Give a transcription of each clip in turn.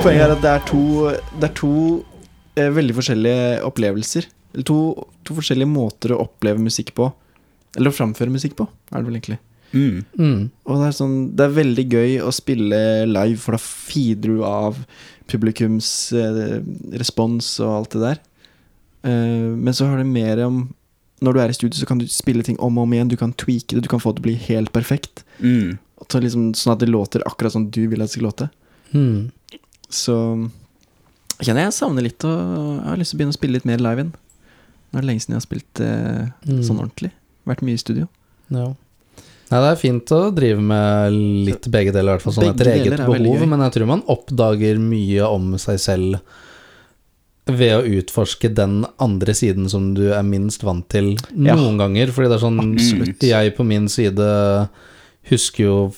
Poenget er at det er to, det er to eh, veldig forskjellige opplevelser. Eller to, to forskjellige måter å oppleve musikk på. Eller å framføre musikk på, er det vel egentlig. Mm. Mm. Og det er, sånn, det er veldig gøy å spille live, for da feeder du av publikums eh, respons og alt det der. Eh, men så har det mer om Når du er i studio, så kan du spille ting om og om igjen. Du kan tweake det, du kan få det til å bli helt perfekt. Mm. Så liksom, sånn at det låter akkurat sånn du vil at det skal låte. Mm. Så kjenner jeg savner litt og jeg har lyst til å begynne å spille litt mer live inn. Nå er det lenge siden jeg har spilt eh, Mm. sånn ordentlig. Vært mye i studio. Ja. Nei, det er fint å drive med litt begge deler, i hvert fall sånn etter eget behov. Men jeg tror man oppdager mye om seg selv ved å utforske den andre siden som du er minst vant til Ja. noen ganger. Fordi det er sånn Absolutt. Jeg på min side husker jo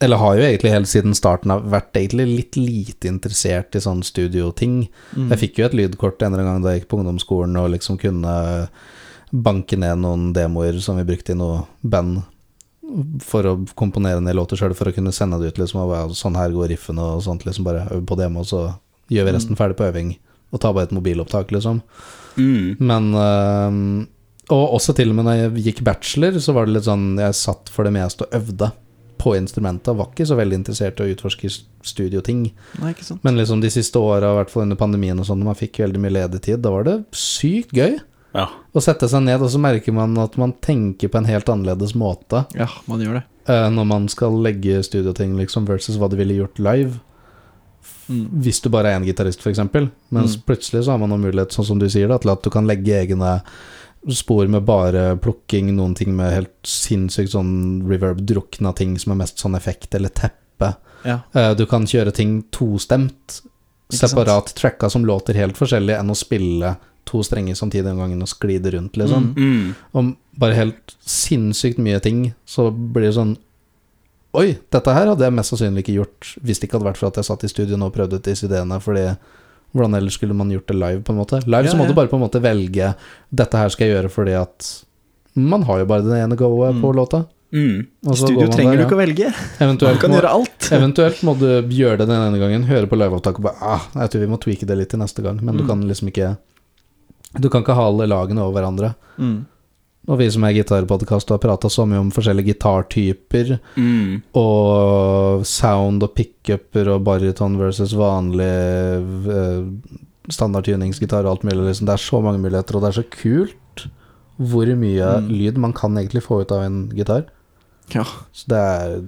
Eller har jo egentlig helt siden starten av vært egentlig litt lite interessert i sånn studioting. Mm. Jeg fikk jo et lydkort en eller annen gang da jeg gikk på ungdomsskolen og liksom kunne banke ned noen demoer som vi brukte i noe band for å komponere ned låter sjøl, for å kunne sende det ut. liksom og bare, Sånn her går riffene og sånt. liksom Bare øve på demo, så gjør vi resten ferdig på øving. Og tar bare et mobilopptak, liksom. Mm. Men øh, Og også til og med når jeg gikk bachelor, så var det litt sånn Jeg satt for det meste og øvde på instrumentet. Var ikke så veldig interessert i å utforske studioting. Nei, ikke sant. Men liksom de siste åra, i hvert fall under pandemien og sånn, man fikk veldig mye ledig tid, da var det sykt gøy Ja. å sette seg ned, og så merker man at man tenker på en helt annerledes måte Ja, man gjør det. eh, når man skal legge studioting, liksom, versus hva du ville gjort live. Mm. Hvis du bare er én gitarist, f.eks. Mens Mm. plutselig så har man noen mulighet, sånn som du sier, da, til at du kan legge egne spor med bare plukking, noen ting med helt sinnssykt sånn reverb-drukna ting som er mest sånn effekt eller teppe. Ja. Eh, Du kan kjøre ting tostemt, separat tracka som låter helt forskjellig enn å spille to strenger samtidig en gangen og sklide rundt, liksom. Mm. Mm. Om bare helt sinnssykt mye ting, så blir det sånn Oi, dette her hadde jeg mest sannsynlig ikke gjort hvis det ikke hadde vært for at jeg satt i studio nå og prøvde ut disse ideene, fordi hvordan ellers skulle man gjort det live, på en måte? Live Ja, så må ja. du bare på en måte velge Dette her skal jeg gjøre fordi at man har jo bare det ene go-et Mm. på låta. Mm. I Studio trenger der, du ikke å velge. Du Eventuelt kan må, gjøre alt. eventuelt må du gjøre det den ene gangen, høre på liveopptak og bare ah, Jeg tror vi må tweake det litt til neste gang, men du Mm. kan liksom ikke Du kan ikke hale lagene over hverandre. Mm. Og vi som er gitarpodkast og har prata så mye om forskjellige gitartyper, Mm. og sound og pickuper og baryton versus vanlig uh, standardtuningsgitar og alt mulig. Liksom. Det er så mange muligheter, og det er så kult hvor mye Mm. lyd man kan egentlig få ut av en gitar. Ja. Så det er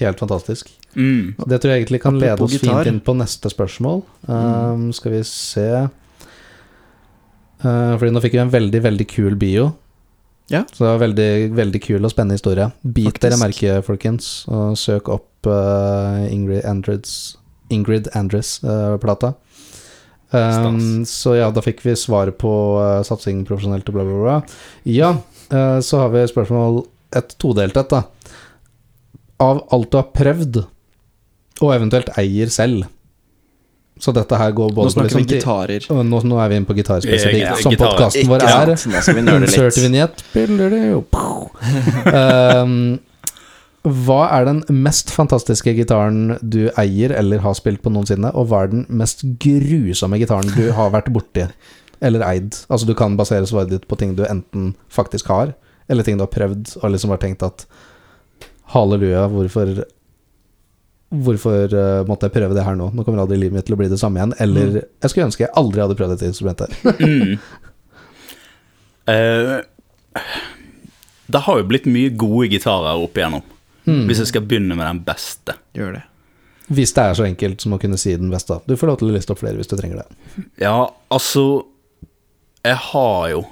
helt fantastisk. Mm. Det tror jeg egentlig kan lede oss gitar. fint inn på neste spørsmål. Um, skal vi se Uh, Fordi nå fikk vi en veldig, veldig kul bio. Ja. Så det var veldig, veldig kul og spennende historie. Bit Faktisk. dere merke, folkens, og søk opp uh, Ingrid Andreds Ingrid Andres-plata. um, så ja, da fikk vi svaret på uh, satsing profesjonelt og bla, bla, bla. Ja, uh, så har vi spørsmål et todelt et, da. Av alt du har prøvd, og eventuelt eier selv Så dette her går Nå både på snakker vi liksom gitarer. nå, nå er vi inne på gitar spesifikt, Ja, som gitar. podkasten vår er. Nå Insert vignett. Spiller det jo. um, hva er den mest fantastiske gitaren du eier eller har spilt på noensinne, og hva er den mest grusomme gitaren du har vært borti eller eid? Altså Du kan basere svaret ditt på ting du enten faktisk har, eller ting du har prøvd og liksom har tenkt at halleluja, hvorfor Hvorfor uh, måtte jeg prøve det her nå? Nå kommer aldri livet mitt til å bli det samme igjen. Eller jeg skulle ønske jeg aldri hadde prøvd dette instrumentet. Mm. Eh, det har jo blitt mye gode gitarer opp igjennom. Mm. Hvis jeg skal begynne med den beste. Gjør det. Hvis det er så enkelt som å kunne si den beste. Du får lov til å liste opp flere hvis du trenger det. Ja, altså Jeg har jo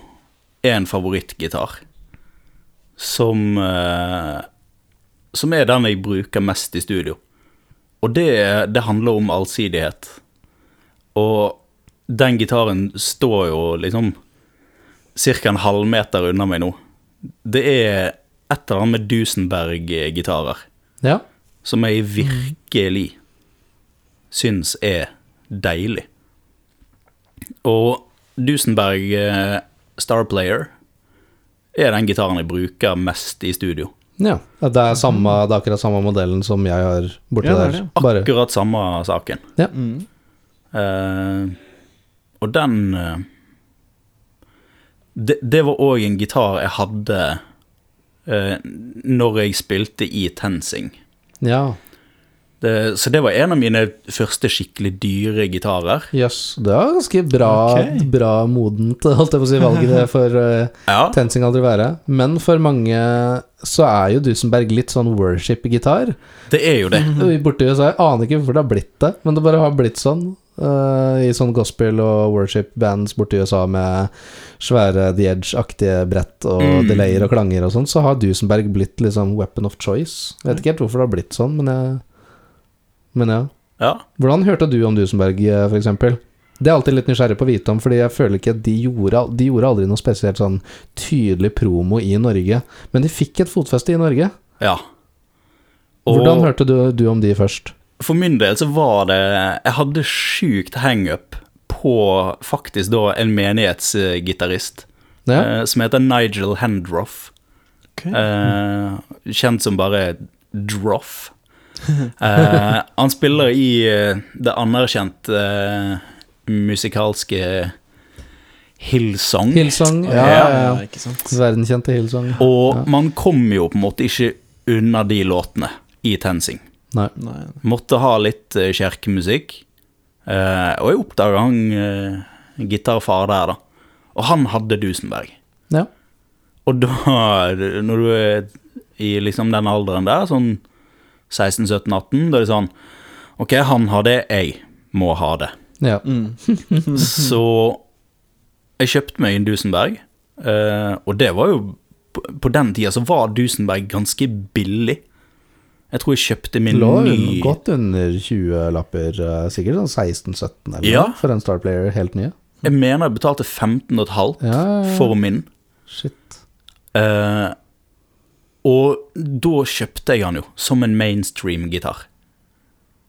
en favorittgitar som uh, Som er den jeg bruker mest i studio. Og det, det handler om allsidighet. Og den gitaren står jo liksom ca. en halvmeter unna meg nå. Det er et eller annet med Dusenberg-gitarer Ja. som jeg virkelig syns er deilig. Og Dusenberg Starplayer Star Player er den gitaren jeg bruker mest i studio. Ja. Det er, samme, det er akkurat samme modellen som jeg har borti Ja, det er der. Bare Akkurat samme saken. Mm. Uh, og den uh, det, det var òg en gitar jeg hadde uh, når jeg spilte i TenSing. Ja. Det, så det var en av mine første skikkelig dyre gitarer. Jøss. Det var ganske bra, okay. bra modent, holdt jeg på å si, valget det for uh, Ja, Tensing aldri være. Men for mange så er jo Dusenberg litt sånn worship-gitar. det er jo det. Borti USA, jeg aner ikke hvorfor det har blitt det, men det bare har blitt sånn. Uh, I sånn gospel- og worship-bands borti USA med svære The Edge-aktige brett og Mm. delayer og klanger og sånn, så har Dusenberg blitt liksom weapon of choice. Jeg vet ikke helt hvorfor det har blitt sånn, men jeg Men ja. Ja. Hvordan hørte du om Dusenberg, f.eks.? for eksempel? Det er alltid litt nysgjerrig på å vite om, fordi jeg føler ikke at de gjorde, de gjorde aldri noe spesielt sånn tydelig promo i Norge. Men de fikk et fotfeste i Norge. ja. Hvordan hørte du, du om de først? For min del så var det Jeg hadde sjukt hangup på faktisk da en menighetsgitarist Ja, eh, som heter Nigel Hendroff. Okay. Eh, kjent som bare Droff. Eh, han spiller i eh, det anerkjente eh, musikalske Hillsong. Hillsong. Ja, Ja, ja, ja. ikke sant. Verdenskjente Hillsong. Og man kom jo på en måte ikke unna de låtene i TenSing. Nei. Nei. Måtte ha litt kjerkemusikk. kirkemusikk. Eh, og jeg oppdaga han uh, gitarfar der, da. Og han hadde Dusenberg. Ja. Og da, når du er i liksom den alderen der, sånn 16-17-18, da er det sånn Ok, han har det, jeg må ha det. ja. Mm. Så jeg kjøpte meg en Dusenberg, eh, og det var jo på- den tida så var Dusenberg ganske billig. Jeg tror jeg kjøpte min Lå ny godt under 20-lapper, eh, sikkert sånn 16-17 eller Ja. noe, for en Starplayer helt nye. Jeg mener jeg betalte 15,5 Ja, ja, ja. for min. Shit. Eh, og da kjøpte jeg han jo som en mainstream-gitar.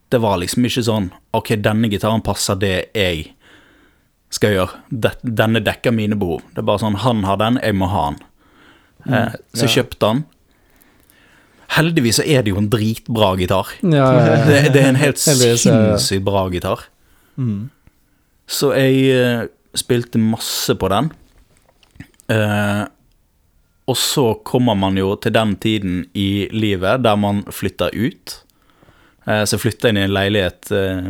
Det var liksom ikke sånn Ok, denne gitaren passer det jeg skal gjøre. Denne dekker mine behov. Det er bare sånn Han har den, jeg må ha den. Eh, så ja. kjøpte han. Heldigvis så er det jo en dritbra gitar. Ja, ja. Det, det er en helt sinnssykt bra gitar. Mm. Så jeg uh, spilte masse på den. Eh, og så kommer man jo til den tiden i livet der man flytter ut. Eh, så jeg flytta inn i en leilighet eh,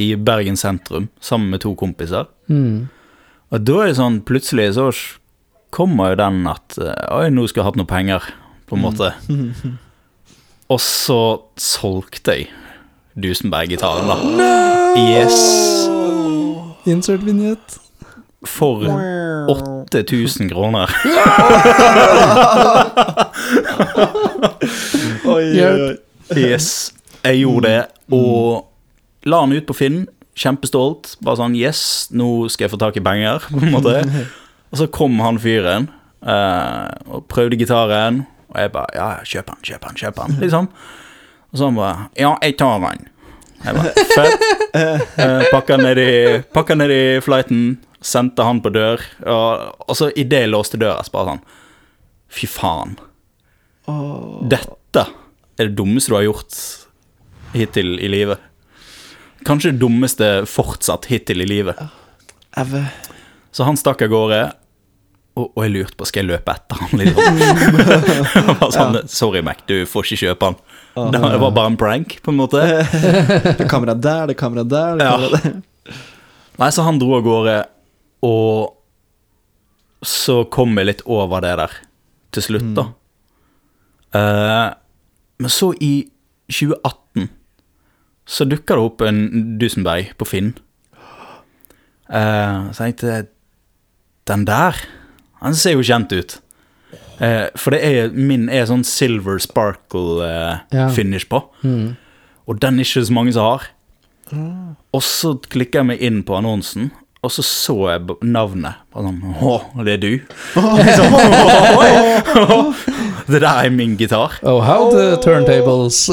i Bergen sentrum sammen med to kompiser. Mm. Og da er det sånn, plutselig så kommer jo den at eh, Oi, nå skulle jeg hatt noe penger, på en måte. Og så solgte jeg Dusenberg-gitaren, da. Yes. Insert vignett. For 8000 kroner. Oi, oi, oi. Yes. Jeg gjorde det, og la den ut på Finn. Kjempestolt. Bare sånn Yes, nå skal jeg få tak i penger, på en måte. Og så kom han fyren eh, og prøvde gitaren, og jeg bare Ja, ja, kjøp den, kjøp den, kjøp den, liksom. Og så han bare Ja, jeg tar den. Jeg var Fett. Uh, pakka ned i Pakka ned i flighten, sendte han på dør, og, og så idet jeg låste døra, så bare sånn Fy faen. Oh. Dette er det dummeste du har gjort hittil i livet. Kanskje det dummeste fortsatt hittil i livet. Ever Så han stakk av gårde, og, og jeg lurte på skal jeg løpe etter han. Liksom. Jeg var sånn, Sorry, Mac, du får ikke kjøpe han. Det var bare en prank, på en måte. Det er kamera der, det er kamera der, det er Ja. kamera der. Nei, så han dro av gårde, og så kom jeg litt over det der til slutt, da. Uh, men så i 2018 så dukka det opp en Dusenberg på Finn. Uh, så jeg tenkte Den der, han ser jo kjent ut. Eh, for det er, min er sånn silver sparkle eh, Ja. finish på. Mm. Og den er ikke så mange som har. Og så klikker jeg meg inn på annonsen, og så så jeg navnet. Og sånn Å, det er du? det der er min gitar. Oh, how the turntables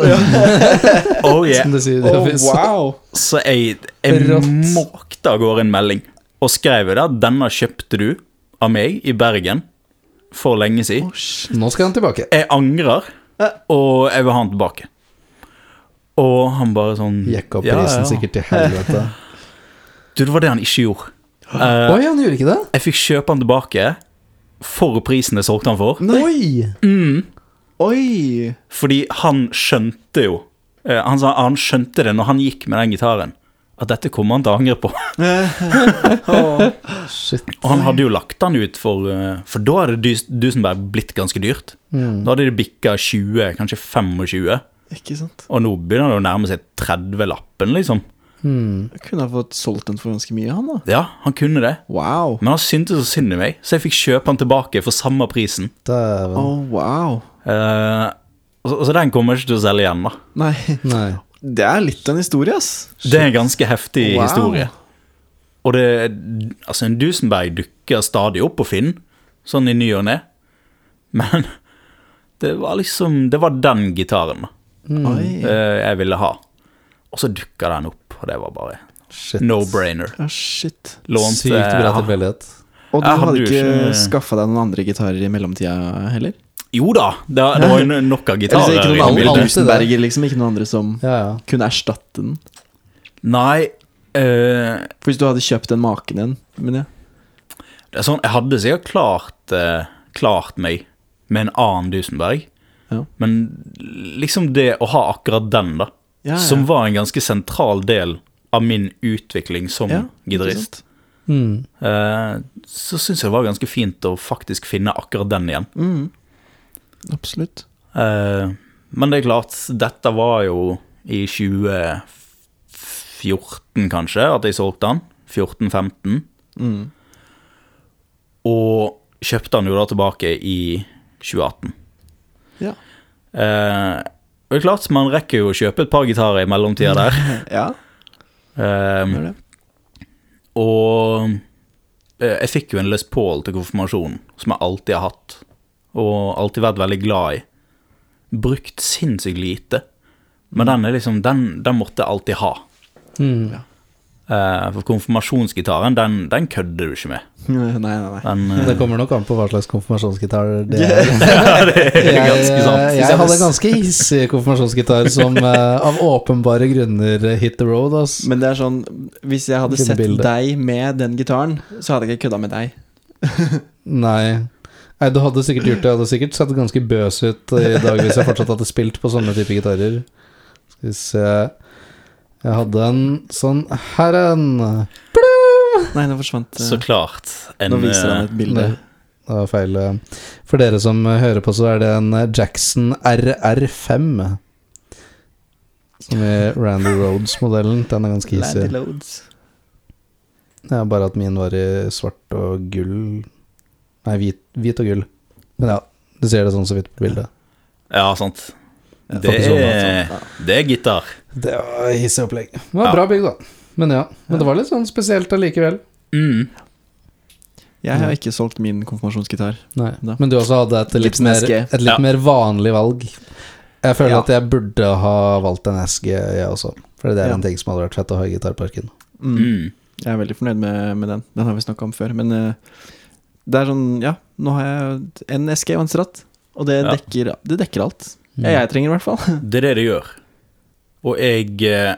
Oh yeah. Office. wow. Så jeg, jeg måkte av gårde en melding og skrev der denne kjøpte du av meg i Bergen for lenge siden. Oh. Nå skal han tilbake. Jeg angrer. og jeg vil ha han tilbake. Og han bare sånn Gikk opp ja, prisen ja. sikkert til helvete. Du, det var det han ikke gjorde. Oi, Eh, han gjorde ikke det? jeg fikk kjøpe han tilbake for prisen jeg solgte han for. Oi! Mm. Oi! Fordi han skjønte jo eh, Han sa han skjønte det når han gikk med den gitaren. At dette kommer han til å angre på. Shit. Og han hadde jo lagt den ut for eh, For da hadde Dusenberg blitt ganske dyrt. Mm. Da hadde det bikka 20, kanskje 25. Ikke sant? Og nå begynner det å nærme seg 30-lappen, liksom. Mm. Jeg kunne ha fått solgt den for ganske mye, han da. Ja, han kunne det. Wow. Men han syntes så synd i meg, så jeg fikk kjøpe den tilbake for samme prisen. Dæven. Oh, wow. Uh, så, så den kommer ikke til å selge igjen, da. Nei, Nei. Det er litt av en historie, ass. Det er en ganske heftig Wow. historie. Og det Altså, en Dusenberg dukker stadig opp på Finn, sånn i ny og ne. Men det var liksom Det var den gitaren mm. Eh, jeg ville ha. Og så dukka den opp, og det var bare Shit. no-brainer. Ja, shit. Lånte Sykt bra tilfeldighet. Og du hadde hadde ikke ikke- skaffa deg noen andre gitarer i mellomtida heller? Jo da, det, det var jo nok av gitarer. ikke noen. Dusenberger, liksom? Ikke noen andre som Ja, ja. kunne erstatte den? Nei, uh, For hvis du hadde kjøpt den maken igjen, mener jeg? det er sånn Jeg hadde sikkert klart, uh, klart meg med en annen Dusenberg. Ja. Men liksom det å ha akkurat den, da, Ja, ja. som var en ganske sentral del av min utvikling som Ja, gitarist, Mm. Uh, så syns jeg det var ganske fint å faktisk finne akkurat den igjen. Mm. Absolutt. Eh, men det er klart, dette var jo i 2014, kanskje, at jeg solgte den. 14-15. Mm. Og kjøpte den jo da tilbake i 2018. Ja. Eh, og det er klart, man rekker jo å kjøpe et par gitarer i mellomtida der. ja, Eh, gjør det. og eh, jeg fikk jo en Les Paul til konfirmasjonen, som jeg alltid har hatt. Og alltid vært veldig glad i. Brukt sinnssykt lite. Men den er liksom Den, den måtte jeg alltid ha. Mm. Eh, for konfirmasjonsgitaren, den, den kødder du ikke med. Nei, nei, nei. Den, eh, Det kommer nok an på hva slags konfirmasjonsgitar det er. ja, det er ganske sant. jeg hadde ganske hissig konfirmasjonsgitar som eh, av åpenbare grunner eh, hit the road. Altså. Men det er sånn Hvis jeg hadde sett deg med den gitaren, så hadde jeg ikke kødda med deg. Nei. Nei, du hadde sikkert gjort det. Jeg hadde sikkert sett ganske bøs ut i dag hvis jeg fortsatt hadde spilt på sånne type gitarer. Skal vi se Jeg hadde en sånn her en Nei, nå forsvant Så eh, klart. En, Nå viser han eh, et bilde. Det var feil. eh. For dere som hører på, så er det en eh, Jackson RR5. Som er Randy Roads-modellen. Den er ganske hissig. Landy Loads. Jeg har bare at min var i svart og gull Nei, hvit, hvit og gull. Men ja, du ser det sånn så vidt på bildet. Ja, sant. Det, Det er, det er gitar. Det var hissig opplegg. Det var Ja. bra bygg, da. Men ja. Men det var litt sånn spesielt allikevel. Mm. Jeg har ikke solgt min konfirmasjonsgitar. Nei. Da. Men du også hadde et litt, mer, et litt Ja. mer vanlig valg. Jeg føler Ja. at jeg burde ha valgt en SG, jeg også. For det er Ja. en ting som hadde vært fett å ha i gitarparken. Mm. Mm. Jeg er veldig fornøyd med, med den. Den har vi snakka om før. Men eh, det er sånn Ja, nå har jeg en eske og en stratt, og det, Ja. dekker, det dekker alt. Jeg, jeg trenger i hvert fall. Det er det det gjør. Og jeg eh,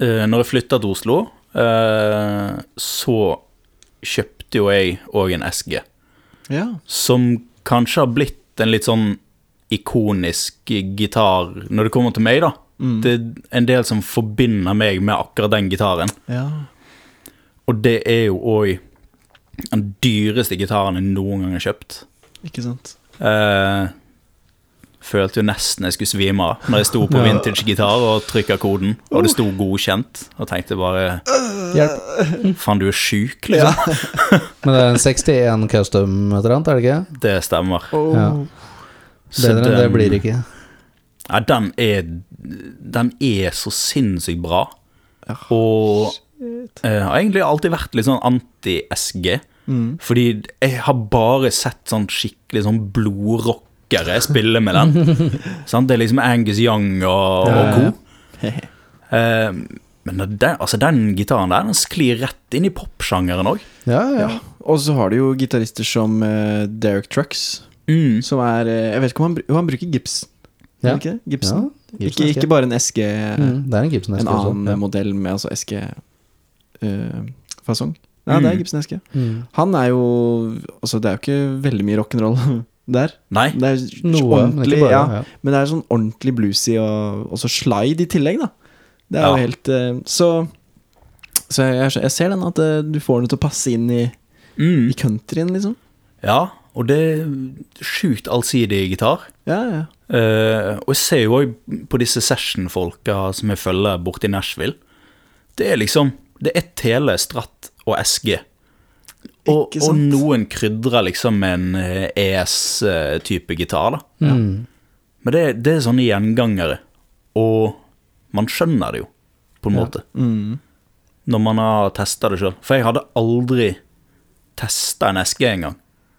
eh, Når jeg flytta til Oslo, eh, så kjøpte jo jeg òg en eske. ja. Som kanskje har blitt en litt sånn ikonisk gitar når det kommer til meg, da. Mm. Det er en del som forbinder meg med akkurat den gitaren. ja. Og det er jo òg den dyreste gitaren jeg noen gang har kjøpt. Ikke sant. Uh, følte jo nesten jeg skulle svime av når jeg sto på Ja. vintage-gitar og trykka koden, og det sto 'godkjent', og tenkte bare Hjelp. Faen, du er sjuk, liksom. Men det er en 61 custom et eller annet, er det ikke? Det stemmer. Ja. Bedre enn det blir det ikke. Ja, den er Den er så sinnssykt bra. Og jeg har egentlig alltid vært litt sånn anti-SG. Mm. Fordi jeg har bare sett sånn skikkelig sånn blodrockere spille med den. Sant? Det er liksom Angus Young og, og co. ja. Eh, men den, altså den gitaren der, den sklir rett inn i popsjangeren òg. Ja, ja. Ja. Og så har du jo gitarister som uh, Derek Trucks, Mm. som er eh, Jeg vet ikke om han, jo, han bruker gips. Ja. Ikke? Gibson? Ja, Gibson ikke, ikke bare en SG, Mm, det er en Gibson en annen også. Ja. modell med altså SG-fasong. Ja, det er Mm. Gibson Eske. Mm. Han er jo Altså, det er jo ikke veldig mye rock'n'roll der. Nei. Det er Noe, ordentlig, men, bare. ja, Ja. Men det er sånn ordentlig bluesy og også slide i tillegg, da. Det er Ja. jo helt eh, Så Så jeg, jeg ser den at eh, du får den til å passe inn i, Mm. i countryen, liksom. Ja, og det er sjukt allsidig gitar. Ja, ja. Uh, og jeg ser jo òg på disse session-folka som jeg følger borte i Nashville. Det er liksom Det er tele, stratt og SG. Og, Ikke og noen krydrer liksom med en eh, ES-type gitar, da. Mm. Men det, det er sånne gjengangere. Og man skjønner det jo, på en Ja. måte, Mm. når man har testa det sjøl. For jeg hadde aldri testa en SG engang.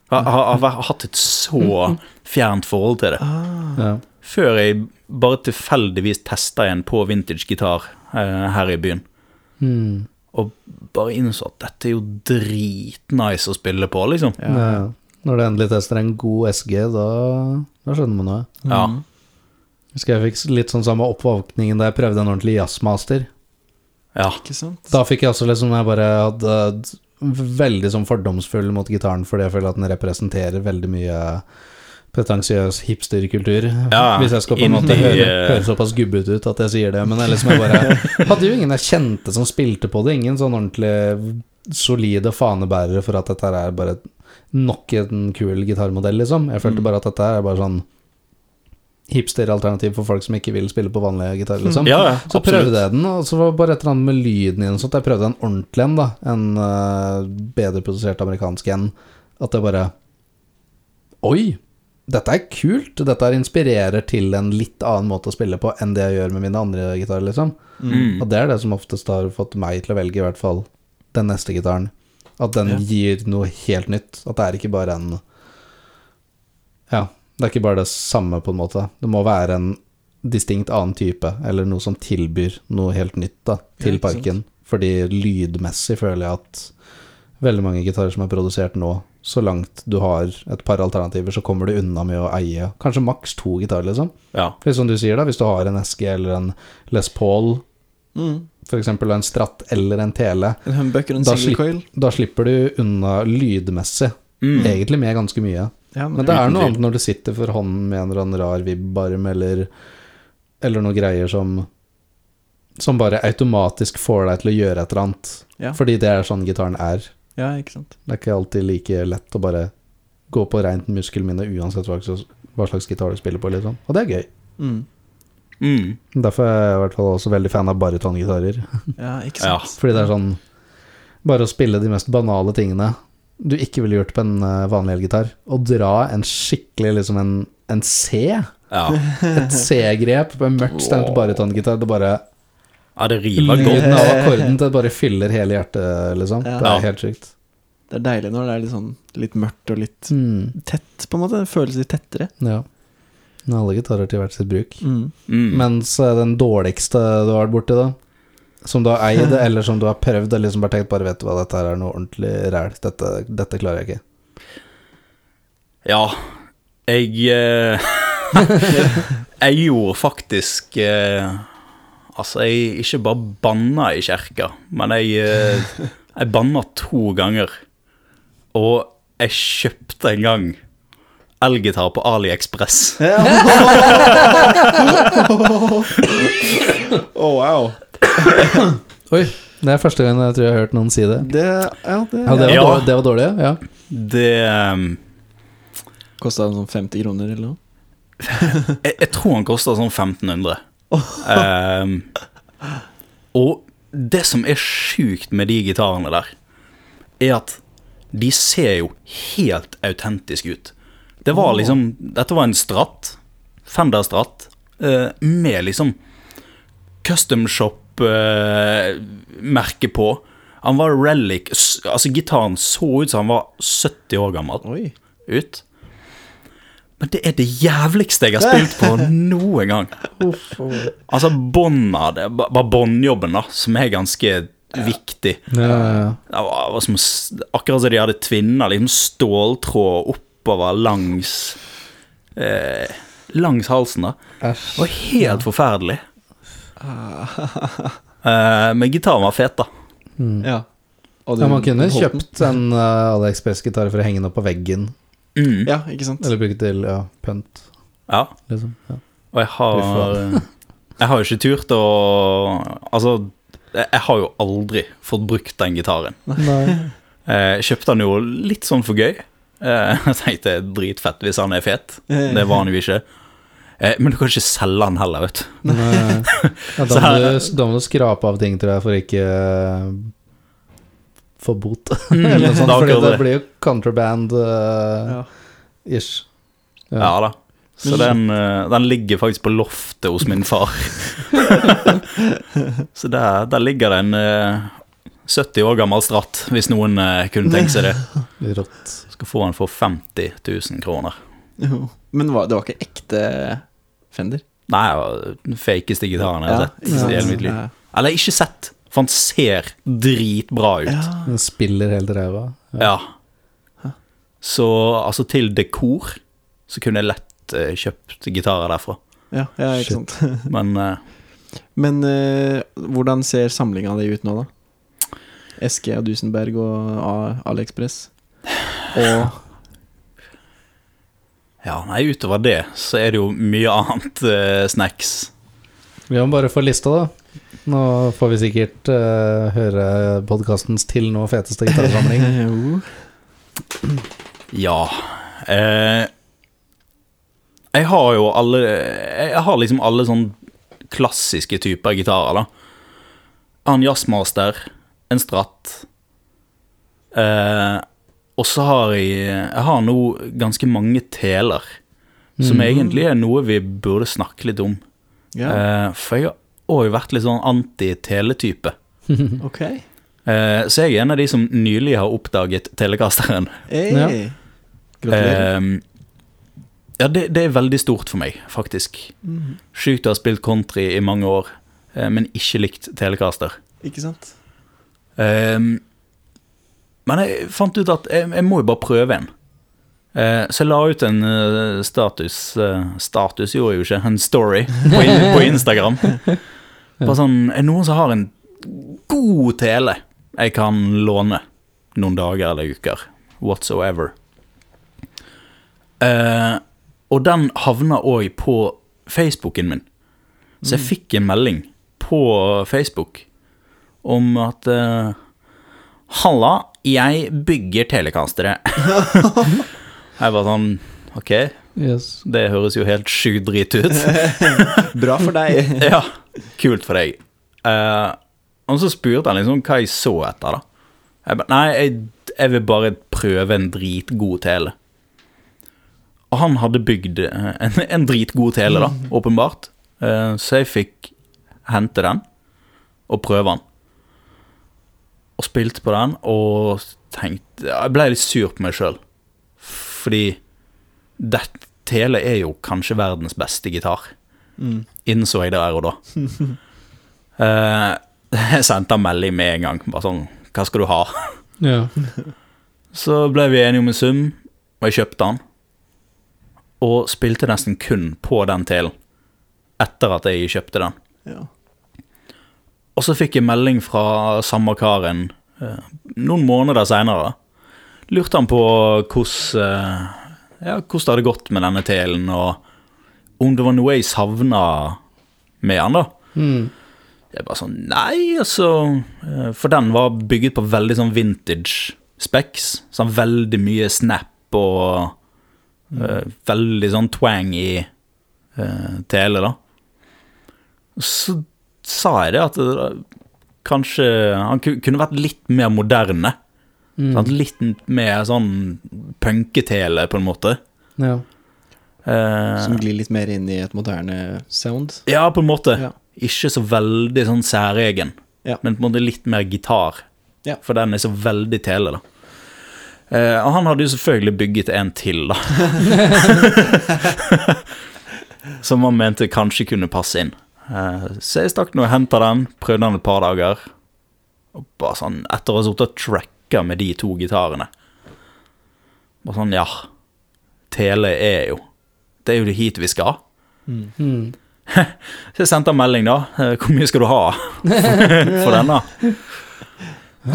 Jeg har, har, har hatt et så fjernt forhold til det. Ja. Før jeg bare tilfeldigvis testa en på vintage gitar eh, her i byen. Mm. Og bare innså at dette er jo dritnice å spille på, liksom. Ja. Når du endelig tester en god SG, da, da skjønner man noe. Ja. Mm. Husker jeg fikk litt sånn samme oppvåkningen da jeg prøvde en ordentlig jazzmaster. ja. Ikke sant? Da fikk jeg også liksom Jeg bare hadde veldig sånn fordomsfull mot gitaren fordi jeg føler at den representerer veldig mye pretensiøs hipsterkultur. Ja, Hvis jeg skal på en måte høre, eh. høre såpass gubbete ut at jeg sier det. Men er liksom jeg bare hadde jo ingen jeg kjente som spilte på det. Ingen sånn ordentlig solide fanebærere for at dette her er bare nok en kul gitarmodell, liksom. Jeg følte Mm. bare at dette her er bare sånn hipsteralternativ for folk som ikke vil spille på vanlige gitarer, liksom. ja, ja, Så prøvde jeg den, og så var det bare et eller annet med lyden i den. Sånn at jeg prøvde en ordentlig en, da. En uh, bedre produsert amerikansk en. At det bare Oi! Dette er kult! Dette inspirerer til en litt annen måte å spille på enn det jeg gjør med mine andre gitarer, liksom. Mm. Og det er det som oftest har fått meg til å velge, i hvert fall, den neste gitaren. At den Ja. gir noe helt nytt. At det er ikke bare en Ja, det er ikke bare det samme, på en måte. Det må være en distinkt annen type, eller noe som tilbyr noe helt nytt da, til Ja, parken. sant. Fordi lydmessig føler jeg at veldig mange gitarer som er produsert nå, så langt du har et par alternativer, så kommer du unna med å eie kanskje maks to gitarer, liksom. Ja. For som du sier, da, hvis du har en SG eller en Les Paul, Mm. eksempel, en Stratt eller en Tele, En humbucker en Da slipper, coil. da slipper du unna lydmessig, Mm. egentlig med ganske mye. Ja, Men det er noe annet når du sitter for hånden med en eller annen rar vibbarm, eller, eller noe greier som som bare automatisk får deg til å gjøre et eller annet. ja. Fordi det er sånn gitaren er. Ja, ikke sant. Det er ikke alltid like lett å bare gå på rent muskelminne uansett hva slags, hva slags gitar du spiller på, liksom. Og det er gøy. Mm. Mm. Derfor er jeg i hvert fall også veldig fan av barytongitarer. Ja, ikke Ja. Fordi det er sånn Bare å spille de mest banale tingene du ikke ville gjort på en eh, vanlig elgitar. Å dra en skikkelig liksom en, en C, Ja. et C-grep på en mørkt stemt barytongitar, det bare ja, det river godt. Lyden av akkorden det bare fyller hele hjertet, liksom. Ja. Det er helt sykt. Det er deilig når det er litt sånn litt mørkt og litt Mm, tett, på en måte. Det føles litt tettere. ja. Men Alle gitarer til hvert sitt bruk. Mm. Mm. Mens den dårligste du har vært borti, da, som du har eid, eller som du har prøvd, eller liksom bare tenkt bare vet du hva, dette her er noe ordentlig ræl, dette, dette klarer jeg ikke. Ja, jeg eh, Jeg gjorde faktisk eh, Altså, jeg ikke bare banna i kjerka, men jeg, eh, jeg banna to ganger. Og jeg kjøpte en gang elgitar på AliExpress. Å, wow. Oi, det er første gang jeg tror jeg har hørt noen si det. Det, ja, det, Ja, det var, Ja. Dårlig, det var dårlig, ja. Det um, Kosta sånn 50 kroner eller noe? jeg, jeg tror han kosta sånn 1500. Ehm, og det som er sjukt med de gitarene der, er at de ser jo helt autentiske ut. Det var liksom Dette var en Stratt, Fender Stratt, Uh, med liksom Custom Shop-merke på. Han var relic Altså, gitaren så ut som han var 70 år gammel Oi. ut. Men det er det jævligste jeg har spilt på noen gang. Altså bånda, det bare båndjobben, da, som er ganske viktig. ja, ja, ja. Det var, som, akkurat som de hadde tvinna liksom ståltråd oppover langs eh, langs halsen. da Det var helt forferdelig. Eh, men gitaren var fet, da. Mm. Ja. Og Ja, man kunne kjøpt en uh, AliExpress-gitar for å henge den opp på veggen. Mm. Ja, ikke sant? Eller bruke til ja, pønt. Ja. liksom. Ja. Og jeg har Jeg har jo ikke turt å Altså, jeg har jo aldri fått brukt den gitaren. Nei. Eh, Jeg kjøpte den jo litt sånn for gøy. Eh, Jeg tenkte dritfett hvis han er fet. Det var han jo ikke. Eh, Men du kan ikke selge den heller, vet du. Nei. Ja, da, må du, da må du skrape av ting, til deg for ikke få bot. Mm, Eller noe sånt, fordi det det. blir jo contraband-ish. Ja. Ja da. Så den, eh, den ligger faktisk på loftet hos min far. Så der, der ligger det en eh, 70 år gammel stratt, hvis noen eh, kunne tenke seg det. Rått. Skal få den for 50 000 kroner. Jo. Men var, det var ikke ekte Fender? Nei, det var den fakeste gitaren jeg har sett ikke i hele mitt liv. Ja. Eller ikke sett, for han ser dritbra ut. Ja. Den spiller helt ræva. Ja. Så altså, til dekor så kunne jeg lett uh, kjøpt gitarer derfra. Ja, ja, ikke Shit. sant. Men uh, Men uh, hvordan ser samlinga di ut nå, da? SG og Dusenberg og AliExpress. Og ja, nei, utover det så er det jo mye annet eh, snacks. Vi må bare få lista, da. Nå får vi sikkert uh, høre podkastens til nå feteste gitarsamling. Ja eh, Jeg har jo alle Jeg har liksom alle sånn klassiske typer gitarer, da. En jazzmaster, en stratt. Eh, og så har jeg Jeg har nå ganske mange teler. Som Mhm. egentlig er noe vi burde snakke litt om. Yeah. Eh, for jeg har òg vært litt sånn anti-teletype. ok. Eh, så jeg er en av de som nylig har oppdaget telekasteren. Hey. Ja. Gratulerer. Eh, ja, det, det er veldig stort for meg, faktisk. Mm. Sjukt å ha spilt country i mange år, eh, men ikke likt telekaster. Ikke sant? Eh, men jeg fant ut at jeg, jeg må jo bare prøve en. Eh, så jeg la ut en eh, status eh, Status gjorde jeg jo ikke, en story på, på Instagram. Bare sånn Er det noen som har en god tele jeg kan låne noen dager eller uker? Whatsoever. Eh, og den havna òg på Facebooken min. Så jeg fikk en melding på Facebook om at eh, Halla, jeg bygger telekastere. jeg var sånn Ok, Yes. det høres jo helt sjukt drit ut. Bra for deg. ja, kult for deg. Uh, og så spurte han liksom hva jeg så etter, da. Jeg ba, Nei, jeg, jeg vil bare prøve en dritgod tele. Og han hadde bygd eh, en, en dritgod tele, da, åpenbart. Uh, så jeg fikk hente den og prøve den. Og spilte på den og tenkte Jeg ble litt sur på meg sjøl. Fordi det tele er jo kanskje verdens beste gitar Mm. innså jeg der og da. uh, jeg sendte en melding med en gang. Bare sånn Hva skal du ha? Ja. Så ble vi enige om en sum, og jeg kjøpte den. Og spilte nesten kun på den telen etter at jeg kjøpte den. Ja. Og så fikk jeg melding fra samme karen eh, noen måneder seinere. Lurte han på hvordan, eh, ja, hvordan det hadde gått med denne telen, og om det var noe jeg savna med han, da. Mm. Jeg bare sånn Nei, altså eh, For den var bygget på veldig sånn vintage specs. Sånn veldig mye snap og eh, veldig sånn twang i uh, tele, da. Så sa jeg det at det, kanskje han kunne vært litt mer moderne. Mm. Sant? Litt mer sånn punketele, på en måte. Ja. Eh, Som glir litt mer inn i et moderne sound. ja, på en måte. Ja. Ikke så veldig sånn særegen, Ja. men på en måte litt mer gitar. Ja. For den er så veldig tele, da. Eh, og han hadde jo selvfølgelig bygget en til, da. Som han mente kanskje kunne passe inn. Eh, så jeg stakk nå og henta den, prøvde den et par dager. Og bare sånn, etter å ha sittet og tracka med de to gitarene Bare sånn, ja. Tele er jo det er jo det hit vi skal. Mm. Så jeg sendte en melding, da. Eh, Hvor mye skal du ha for denne?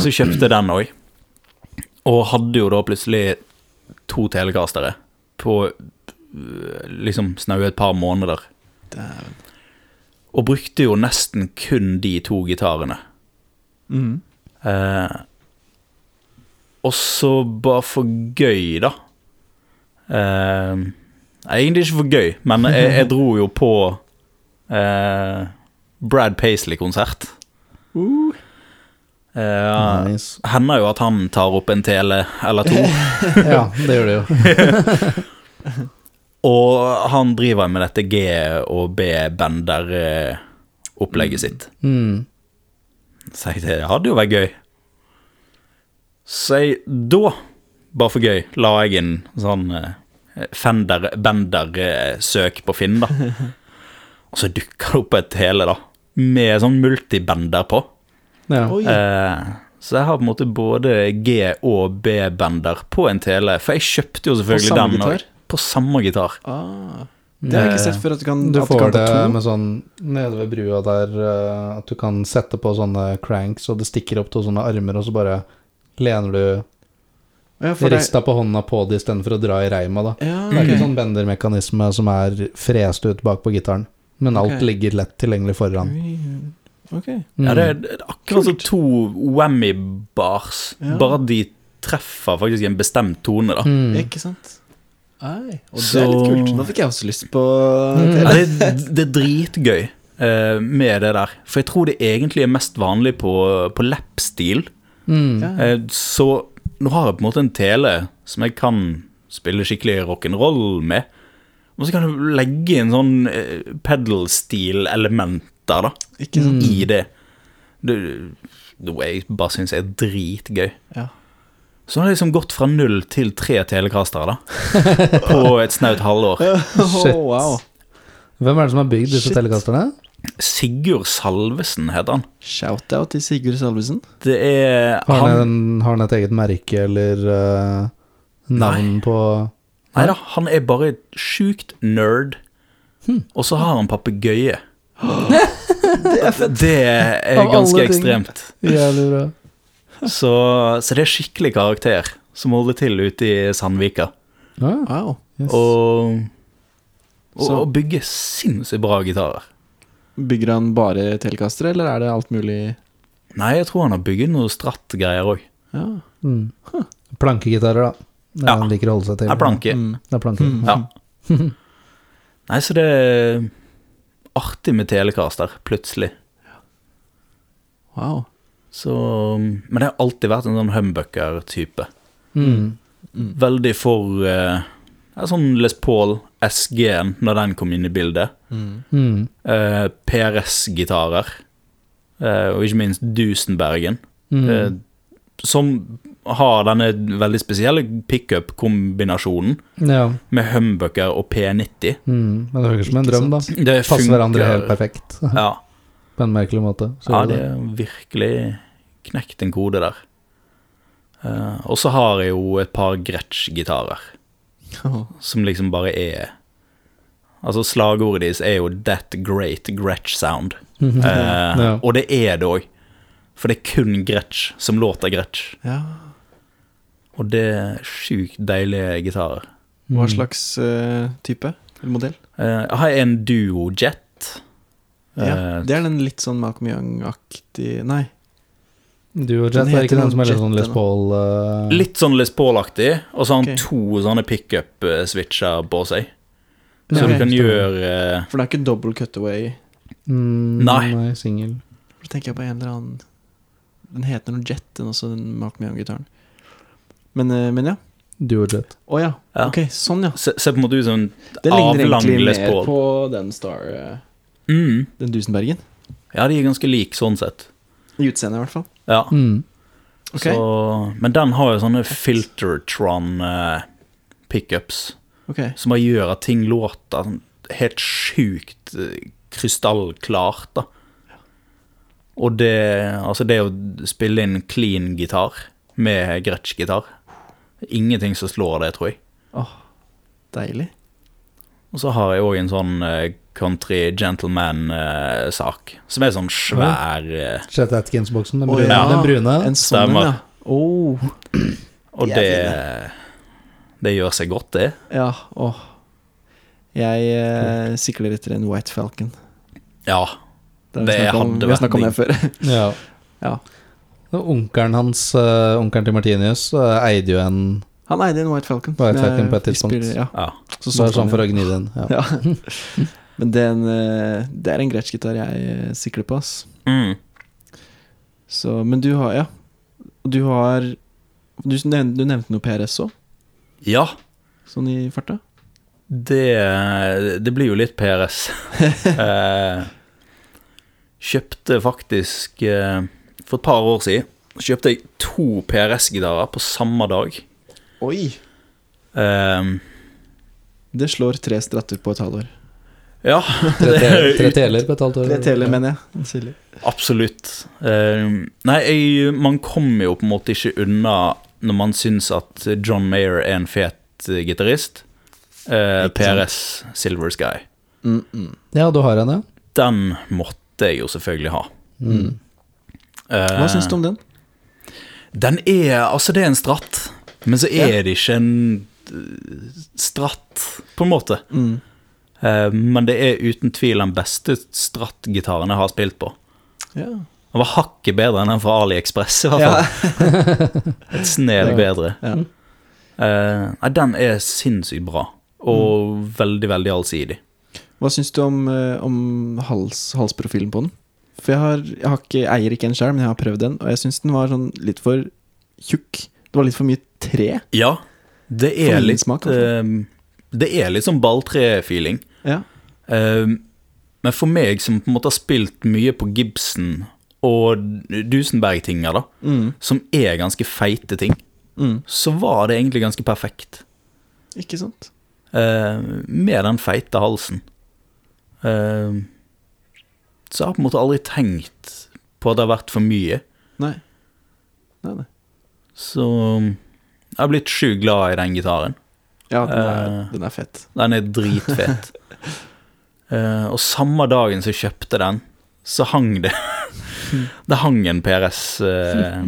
Så kjøpte jeg den òg. Og hadde jo da plutselig to telekastere på øh, liksom snaue et par måneder. Damn. Og brukte jo nesten kun de to gitarene. Mm. Eh, og så bare for gøy, da. Eh, egentlig ikke for gøy, men jeg, jeg dro jo på eh, Brad Paisley-konsert. Uh. Eh, Nice. Hender jo at han tar opp en tele eller to. Ja, det gjør det jo. og han driver med dette G- og B-bender-opplegget sitt. Mm. Så jeg det hadde jo vært gøy. Så da, bare for gøy, la jeg inn sånn eh, Fender-bender-søk på Finn, da. Og så dukka det opp et tele, da, med sånn multibender på. Ja. Eh, så jeg har på en måte både G- og B-bender på en tele. For jeg kjøpte jo selvfølgelig samme den gitar? På samme gitar. Ah. Det har jeg ikke sett før, at du kan, Du at får kan det to. med sånn nede ved brua der eh, at du kan sette på sånne cranks, og det stikker opp to sånne armer, og så bare lener du Ja, for det, rista på hånda på det istedenfor å dra i reima, da. ja, Det er ikke sånn bendermekanisme som er frest ut bak på gitaren, men alt okay. ligger lett tilgjengelig foran. Okay. Mm. Ja, det, er- er akkurat som to whammy-bars, Ja. bare de treffer faktisk en bestemt tone, da. Mm. Ikke sant? Ei, og det Så- er litt kult. Nå fikk jeg også lyst på Mm. Ja, det, det er dritgøy uh, med det der. For jeg tror det egentlig er mest vanlig på, på lap-stil. Mm. Eh, så nå har jeg på en måte en tele som jeg kan spille skikkelig rock'n'roll med. Og så kan du legge inn sånn eh, pedal-stil-elementer da, Ikke sånn. i det. det. Noe jeg bare syns er dritgøy. Ja. Så har det liksom gått fra null til tre telekastere da, på et snaut halvår. Shit. Oh, wow. Hvem er det som har bygd disse Shit. telekasterne? Sigurd Salvesen heter han. Shout-out til Sigurd Salvesen. Det er Har han, han en, har han et eget merke eller uh, navn på Nei da, han er bare et sjukt nerd. Hmm. Og så har han papegøye. Det er Av alle ganske ekstremt. Jævlig bra. Så, så det er skikkelig karakter som holder til ute i Sandvika. Wow. yes. Og, og, og bygger sinnssykt bra gitarer. Bygger han bare telekastere, eller er det alt mulig Nei, jeg tror han har bygget noe strattgreier òg. Ja. mm. Plankegitarer, da. Det Ja. Han liker å holde seg til. Er planke. Mm. Det er planke. Mm. Ja. Nei, så det er artig med telekaster, plutselig. Wow. Så Men det har alltid vært en sånn humbucker-type. Mm. Mm. Veldig for eh, sånn Les Paul SG-en, når den kom inn i bildet. Mm. Mm. Eh, PRS-gitarer. Eh, og ikke minst Dusenbergen. Mm. eh, som har denne veldig spesielle pickup-kombinasjonen ja. med humbucker og P90. Mm. Men det høres ut som en drøm, da. Det Passer hverandre helt perfekt. Ja, På en merkelig måte. Så ja, det er virkelig knekt en kode der. Eh, og så har jeg jo et par Gretsch-gitarer. som liksom bare er Altså, slagordet deres er jo 'That Great Gretsch Sound'. Mhm. Eh, Ja. Og det er det òg. For det er kun Gretsch som låter Gretsch. Ja. Og det er sjukt deilige gitarer. Hva Mm. slags uh, type? Eller modell? Eh, jeg har en Duo Jet. Ja, Eh, det er den litt sånn Malcolm Young-aktig Nei. Du og Jet er ikke den som er litt sånn Les. Paul uh... Litt sånn Les Paul-aktig, og så har han okay. to sånne pickup-switcher på seg. Så Ja, du kan gjøre uh... For det er ikke double cutaway. mm, Nei. Nei, singel. Da tenker jeg på en eller annen Den heter noe Jet, den også, den Mark Young-gitaren. Men, eh, men ja. Du og Jet. Å ja. Ja. Ok, sånn ja. se, se på en måte ut som en Det ligner egentlig mer på den Star uh... Mm. Den Dusenbergen. Ja, de er ganske like sånn sett. I utseendet, i hvert fall. Ja. Mm. Okay. Så, men den har jo sånne Filtertron eh, pickups Okay. som bare gjør at ting låter sånn helt sjukt eh, krystallklart, da. Og det Altså, det å spille inn clean gitar med Gretsch-gitar Ingenting som slår det, tror jeg. Åh, deilig. Og så har jeg òg en sånn eh, country gentleman-sak, som er sånn svær eh, Chet Atkins-boksen, den brune. ja. Den brune. En sånn ja. Oh, Og De er det Det gjør seg godt, det. ja, åh. Jeg eh, sikler etter en White Falcon. Ja. Det hadde om, hadde Vi har snakka om det før. Ja. ja. Onkelen hans, uh, onkelen til Martinius, uh, eide jo en Han eide en White Falcon. White Falcon på et tidspunkt. Spiller, Ja. ja. Så Bare solgte han sånn for å den. gni det inn. Ja. Men det er en, eh, det er en Gretsch-gitar jeg eh, sikler på, ass. Mm. Så, men du har, ja. Du har Du, nevnte- du nevnte noe PRS òg, ja. sånn i farta? Det, det blir jo litt PRS. eh, kjøpte faktisk eh, For et par år siden kjøpte jeg to PRS-gitarer på samme dag. Oi! Eh, Det slår tre stratter på et halvår. Ja, Tre, er teler på et halvt år. Tre teler, mener jeg. Silje. absolutt. Uh, nei, jeg, man kommer jo på en måte ikke unna når man syns at John Mayer er en fet eh, gitarist. Uh, PRS Silver Sky. Mm, mm. Ja, du har henne? Den måtte jeg jo selvfølgelig ha. Mm. Uh, Hva syns du om den? Den er Altså, det er en stratt, men så er Ja. det ikke en eh, stratt, på en måte. Mm. Eh, men det er uten tvil den beste Stratt-gitaren jeg har spilt på. Ja. Den var hakket bedre enn den fra AliExpress, i hvert ja. Et snev bedre. ja. Eh, nei, den er sinnssykt bra, og Mm. veldig, veldig allsidig. Hva syns du om, eh, om hals, halsprofilen på den? For jeg, har, jeg har ikke, eier ikke en sjøl, men jeg har prøvd den, og jeg syns den var sånn litt for tjukk. Det var litt for mye tre. Ja, det er litt smak, eh, Det er litt sånn balltre-feeling. Ja. Uh, men for meg som på en måte har spilt mye på Gibson og Dusenberg-tinger, da, Mm. som er ganske feite ting, Mm. så var det egentlig ganske perfekt. Ikke sant? Uh, med den feite halsen. Uh, så jeg har på en måte aldri tenkt på at det har vært for mye. Nei. Nei, nei. Så jeg har blitt sjukt glad i den gitaren. Ja, den er, uh, den er fett. Den er dritfett. uh, og samme dagen som jeg kjøpte den, så hang det Det hang en PRS uh,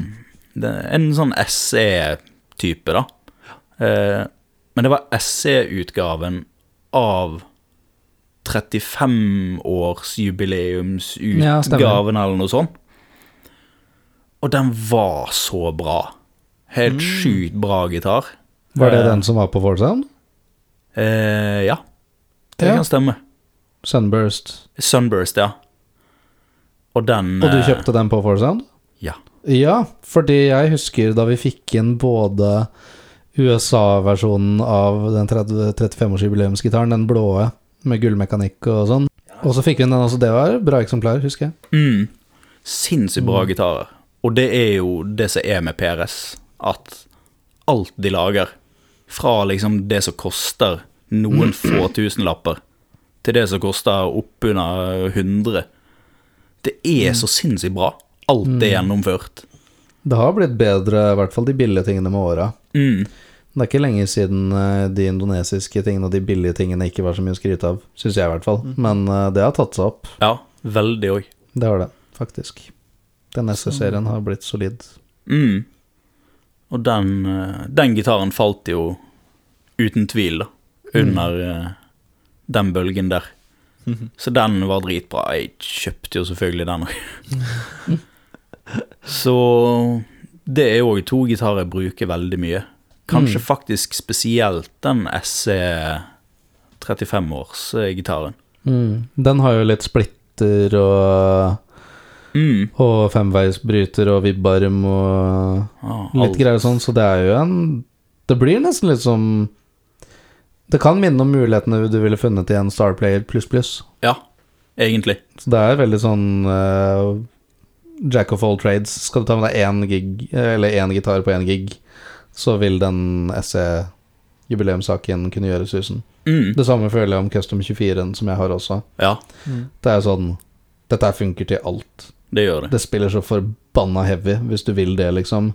En sånn SE-type, da. Eh, men det var SE-utgaven av 35-årsjubileumsutgaven Ja, eller noe sånt. Og den var så bra. Helt sjukt bra gitar. Var det Eh, den som var på Forsound? Eh, ja, det Ja. kan stemme. Sunburst. Sunburst, ja. Og den Og du eh, kjøpte den på Forsound? Ja. Ja, fordi jeg husker da vi fikk inn både USA-versjonen av den 35-årsjubileumsgitaren, den blåe med gullmekanikk og sånn. Og så fikk vi inn den også, det var bra eksemplar, husker jeg. Mm, Sinnssykt bra gitarer. Og det er jo det som er med PRS, at alt de lager, fra liksom det som koster noen få tusenlapper, til det som koster oppunder 100, det er så sinnssykt bra. Alt er gjennomført. Det har blitt bedre, i hvert fall de billige tingene med åra. Mm. Det er ikke lenge siden eh, de indonesiske tingene og de billige tingene ikke var så mye å skryte av, syns jeg i hvert fall. Men eh, det har tatt seg opp. Ja, veldig òg. Det har det, faktisk. Den SS-serien har blitt solid. Mm. Og den, eh, den gitaren falt jo uten tvil, da, under mm. den bølgen der. Så den var dritbra. Jeg kjøpte jo selvfølgelig den òg. Så det er òg to gitarer jeg bruker veldig mye. Kanskje faktisk spesielt den SE 35-årsgitaren. Mm. Den har jo litt splitter og, Mm. og femveisbryter og vibbarm og ah, litt greier greier sånn, så det er jo en Det blir nesten litt som Det kan minne om mulighetene du ville funnet i en Starplayer pluss pluss. Ja, egentlig. Så det er veldig sånn uh, Jack of all trades. Skal du ta med deg én gig, eller én gitar på én gig, så vil den SE-jubileumssaken kunne gjøre susen. Mm. Det samme føler jeg om Custom 24-en, som jeg har også. Ja, Det er sånn Dette funker til alt. det gjør det. Det spiller så forbanna heavy, hvis du vil det, liksom.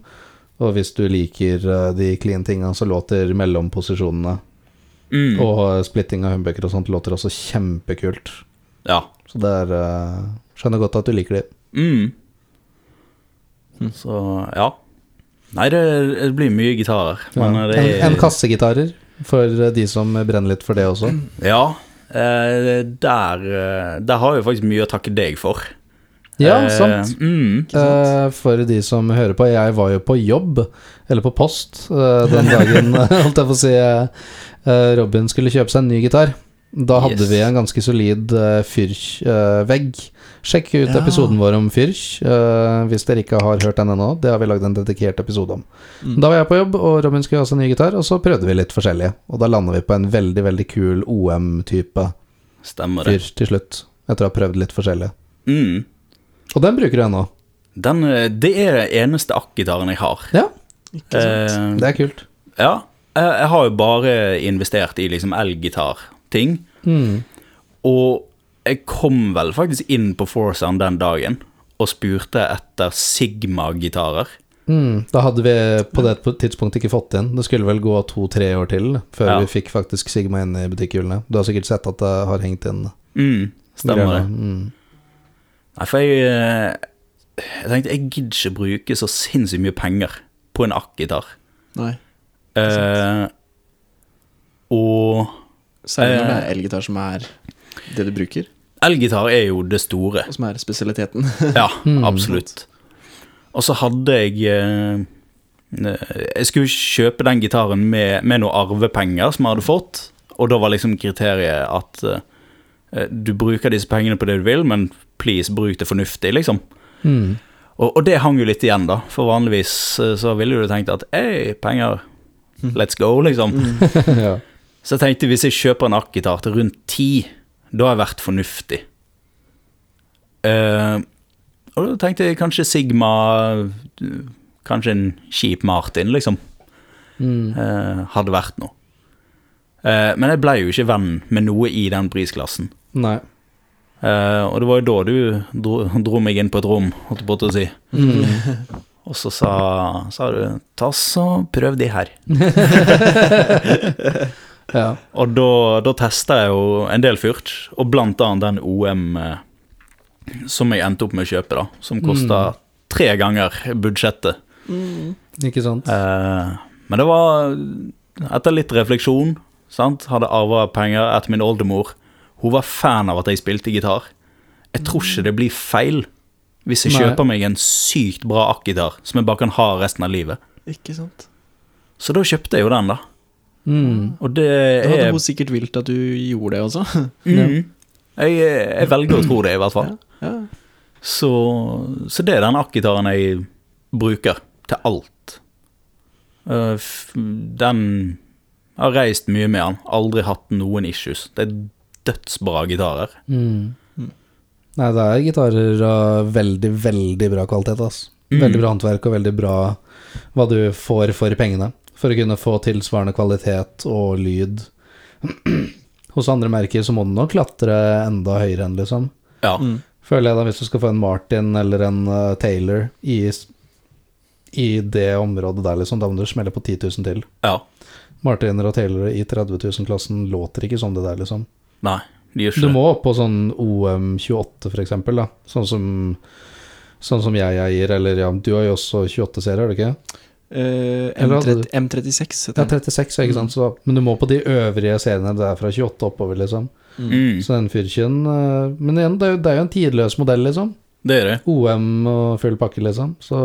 Og hvis du liker eh, de clean tinga, så låter mellomposisjonene Mm. Og splitting av humbucker og sånt låter også kjempekult. Ja. Så det er eh, Skjønner godt at du liker de. Mm. Så ja. Nei, det, det blir mye gitarer. Men Ja. det En, er en kassegitarer, for eh, de som brenner litt for det også. Ja. Eh, der, eh, der har vi faktisk mye å takke deg for. Ja, Eh, sant. Mm. sant. for de som hører på, jeg var jo på jobb, eller på post, den dagen holdt jeg på å si Robin skulle kjøpe seg en ny gitar. Da hadde Yes. vi en ganske solid uh, Fyrch-vegg. Sjekk ut Ja. episoden vår om Fyrch, uh, hvis dere ikke har hørt den ennå. Det har vi lagd en dedikert episode om. Mm. Da var jeg på jobb, og Robin skulle ha seg ny gitar, og så prøvde vi litt forskjellige. Og da landa vi på en veldig, veldig kul OM-type. Fyrch til slutt. Etter å ha prøvd litt forskjellig. Mm. Og den bruker du ennå. Den, eh, det er den eneste akkgitaren jeg har. Ja, Ikke sant? Eh, det er kult. ja. Jeg, har jo bare investert i liksom elgitar-ting. Mm. Og jeg kom vel faktisk inn på Forsound den dagen og spurte etter Sigma-gitarer. Mm, da hadde vi på det tidspunktet ikke fått inn. Det skulle vel gå to-tre år til før Ja. vi fikk faktisk Sigma inn i butikkhyllene. Du har sikkert sett at det har hengt inn. Mm, stemmer det. Mm. Nei, for jeg, eh, jeg tenkte jeg gidder ikke bruke så sinnssykt mye penger på en akkgitar. Nei. Eh, og Særlig når det Eh. er elgitar som er det du bruker, elgitar er jo det store. og som er spesialiteten. Ja, Mm. absolutt. Og så hadde jeg eh, Jeg skulle kjøpe den gitaren med, med noen arvepenger som jeg hadde fått, og da var liksom kriteriet at eh, du bruker disse pengene på det du vil, men please, bruk det fornuftig, liksom. Mm. Og, og det hang jo litt igjen, da, for vanligvis eh, så ville du tenkt at hei, penger, let's go, liksom. ja. Så jeg tenkte hvis jeg kjøper en akkitar til rundt ti, da har jeg vært fornuftig. Uh, og da tenkte jeg kanskje Sigma, kanskje en kjip Martin, liksom, Mm. Uh, hadde vært noe. Uh, men jeg ble jo ikke venn med noe i den prisklassen. Nei. Uh, og det var jo da du dro, dro meg inn på et rom, holdt jeg på å si. Mm. Og så sa, sa du ta så prøv de her. Ja. Og da, da testa jeg jo en del fyrt, og blant annet den OM eh, som jeg endte opp med å kjøpe, da. Som kosta tre ganger budsjettet. Ikke sant? Eh, men det var etter litt refleksjon, sant. Hadde arva penger etter min oldemor. Hun var fan av at jeg spilte gitar. Jeg tror ikke det blir feil hvis jeg Nei. kjøper meg en sykt bra akkgitar som jeg bare kan ha resten av livet. Ikke sant? Så da kjøpte jeg jo den, da. Mm. Og det Da hadde er hun sikkert vilt at du gjorde det også. Mm. jeg, jeg velger å tro det, i hvert fall. Ja. Så, så det er den akkgitaren jeg bruker til alt. Eh, Den jeg har reist mye med den, aldri hatt noen issues. Det er dødsbra gitarer. Mm. Nei, det er gitarer av veldig, veldig bra kvalitet, altså. Mm. Veldig bra håndverk og veldig bra hva du får for pengene. For å kunne få tilsvarende kvalitet og lyd. Hos andre merker så må du nok klatre enda høyere enn, liksom. Ja. Mm. Føler jeg da, hvis du skal få en Martin eller en uh, Taylor i, i det området der, liksom, da må du smelle på 10 000 til. ja. Martiner og Taylor i 30 000-klassen låter ikke som det der, liksom. Nei, de gjør Du ikke må opp på sånn OM28 for eksempel, da. Sånn som, sånn som jeg eier, eller ja, du har jo også 28-serie, har du ikke? Eh, M30, M36 Ja, 36, ikke sant. Så, men du må på de øvrige seriene, det er fra 28 oppover, liksom. Mm, Så den Fyrkjen eh, Men igjen, det er, jo, det er jo en tidløs modell, liksom. det er det. OM og full pakke, liksom. Så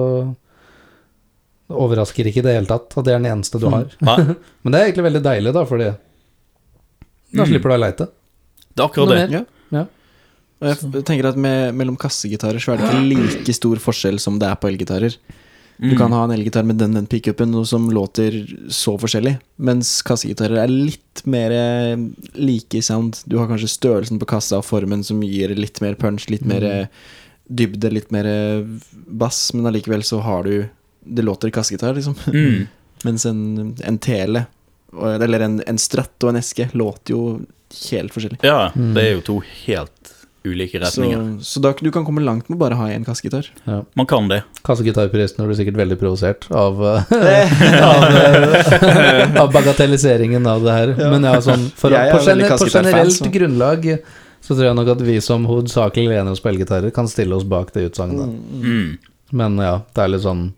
det overrasker ikke i det hele tatt at det er den eneste du har. Mm. Men det er egentlig veldig deilig, da, fordi da Mm. slipper du å leite. det er akkurat det. Ja. Ja. Og jeg tenker at med, mellom kassegitarer så er det ikke like stor forskjell som det er på elgitarer. Du Mm. kan ha en elgitar med den, den pickupen, noe som låter så forskjellig. Mens kassegitarer er litt mer eh, like i sound. Du har kanskje størrelsen på kassa og formen som gir litt mer punch, litt mer eh, dybde, litt mer eh, bass, men allikevel så har du Det låter kassegitar, liksom. Mm. Mens en, en tele, eller en, en stratt og en eske, låter jo helt forskjellig. Ja, Mm. det er jo to helt ulike retninger. så da, du kan komme langt med bare å ha én kassegitar. Ja. Man kan det. Kassegitarpuristene blir sikkert veldig provosert av, eh, av, eh, av bagatelliseringen av det her. Ja. Men ja, sånn for, på, gener, på generelt så. grunnlag så tror jeg nok at vi som hovedsakelig lener oss på elgitarer, kan stille oss bak det utsagnet. Mm. Men ja, det er litt sånn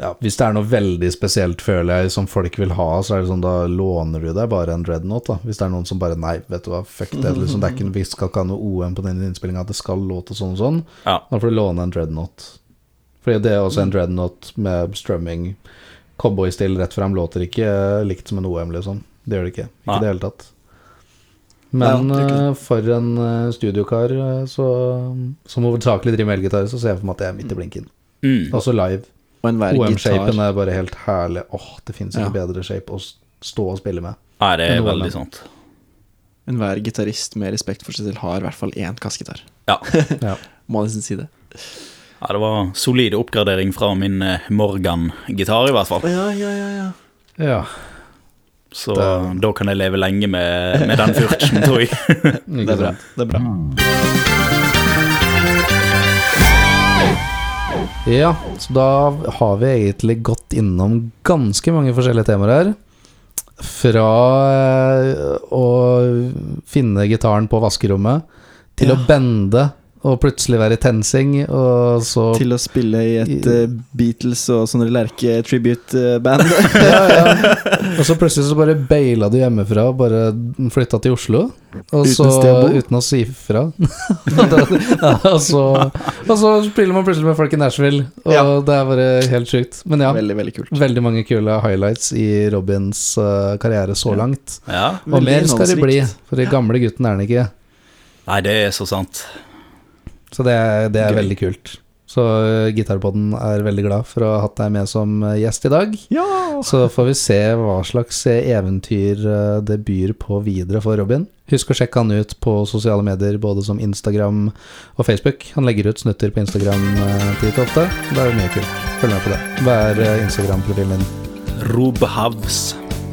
ja, Hvis det er noe veldig spesielt, føler jeg, som folk vil ha, så er det sånn, da låner du deg bare en dreadnought. da Hvis det er noen som bare Nei, vet du hva, fuck det. Liksom, det er ikke, vi skal ikke ha noe OM på den innspillinga, det skal låte sånn og sånn. Ja. Da får du låne en dreadnought. Fordi det er også en dreadnought med strømming. Cowboystil rett frem låter ikke eh, likt som en OM, liksom. Det gjør det ikke. Ikke i ja. det hele tatt. Men Nei, eh, for en eh, studiokar så, som hovedsakelig driver med elgitar, så ser jeg for meg at det er midt i blinken. Mm. Også live. Og enhver OM-shapen er bare helt herlig. Åh, det fins ikke Ja. bedre shape å stå og spille med. Nei, det er veldig sant. Enhver gitarist med respekt for seg selv har i hvert fall én kassegitar. Ja. Ja. Må nesten si det. ja, det var solid oppgradering fra min eh, Morgan-gitar, i hvert fall. Ja, ja, ja, ja. ja. Så Det- da kan jeg leve lenge med, med den furchen, tror jeg. Det er bra. Det er bra. Ja, så da har vi egentlig gått innom ganske mange forskjellige temaer her. Fra eh, å finne gitaren på vaskerommet, til Ja. å bende og plutselig være i TenSing, og så Til å spille i et I- eh, Beatles og sånne Lerche tribute-band. ja, ja. Og så plutselig så bare baila du hjemmefra og bare flytta til Oslo. Og Uten så, å? Uten å si fra. ja, og, så, og så spiller man plutselig med folk i Nashville, og Ja. det er bare helt sjukt. Men ja, Veldig, veldig kult. veldig mange kule highlights i Robins uh, karriere så langt. Ja. Og mer skal det bli, for den gamle gutten er han ikke. Nei, det er så sant. Så det, er- det er Gøy. veldig kult. Så uh, Gitarpodden er veldig glad for å ha hatt deg med som eh, gjest i dag. Ja! Så får vi se hva slags eh, eventyr eh, det byr på videre for Robin. Husk å sjekke han ut på sosiale medier, både som Instagram og Facebook. Han legger ut snutter på Instagram eh, titt og ofte. Da er det mye kult. Følg med på det. Hva er eh, Instagram-profilen din? Robhavs.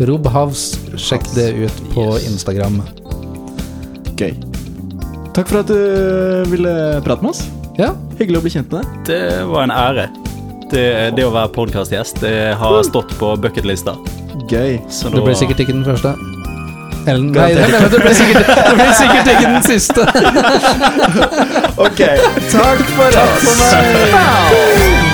Robhavs. Sjekk det ut på Yes. Instagram. Gøy. Takk for at du ville prate med oss. Ja, Hyggelig å bli kjent med deg. Det var en ære. Det, det å være podkastgjest har stått på bucketlista. Gøy. Så du da- blir sikkert ikke den første. Ellen, nei, du blir sikkert, du blir sikkert ikke den siste. Ok. Takk for oss.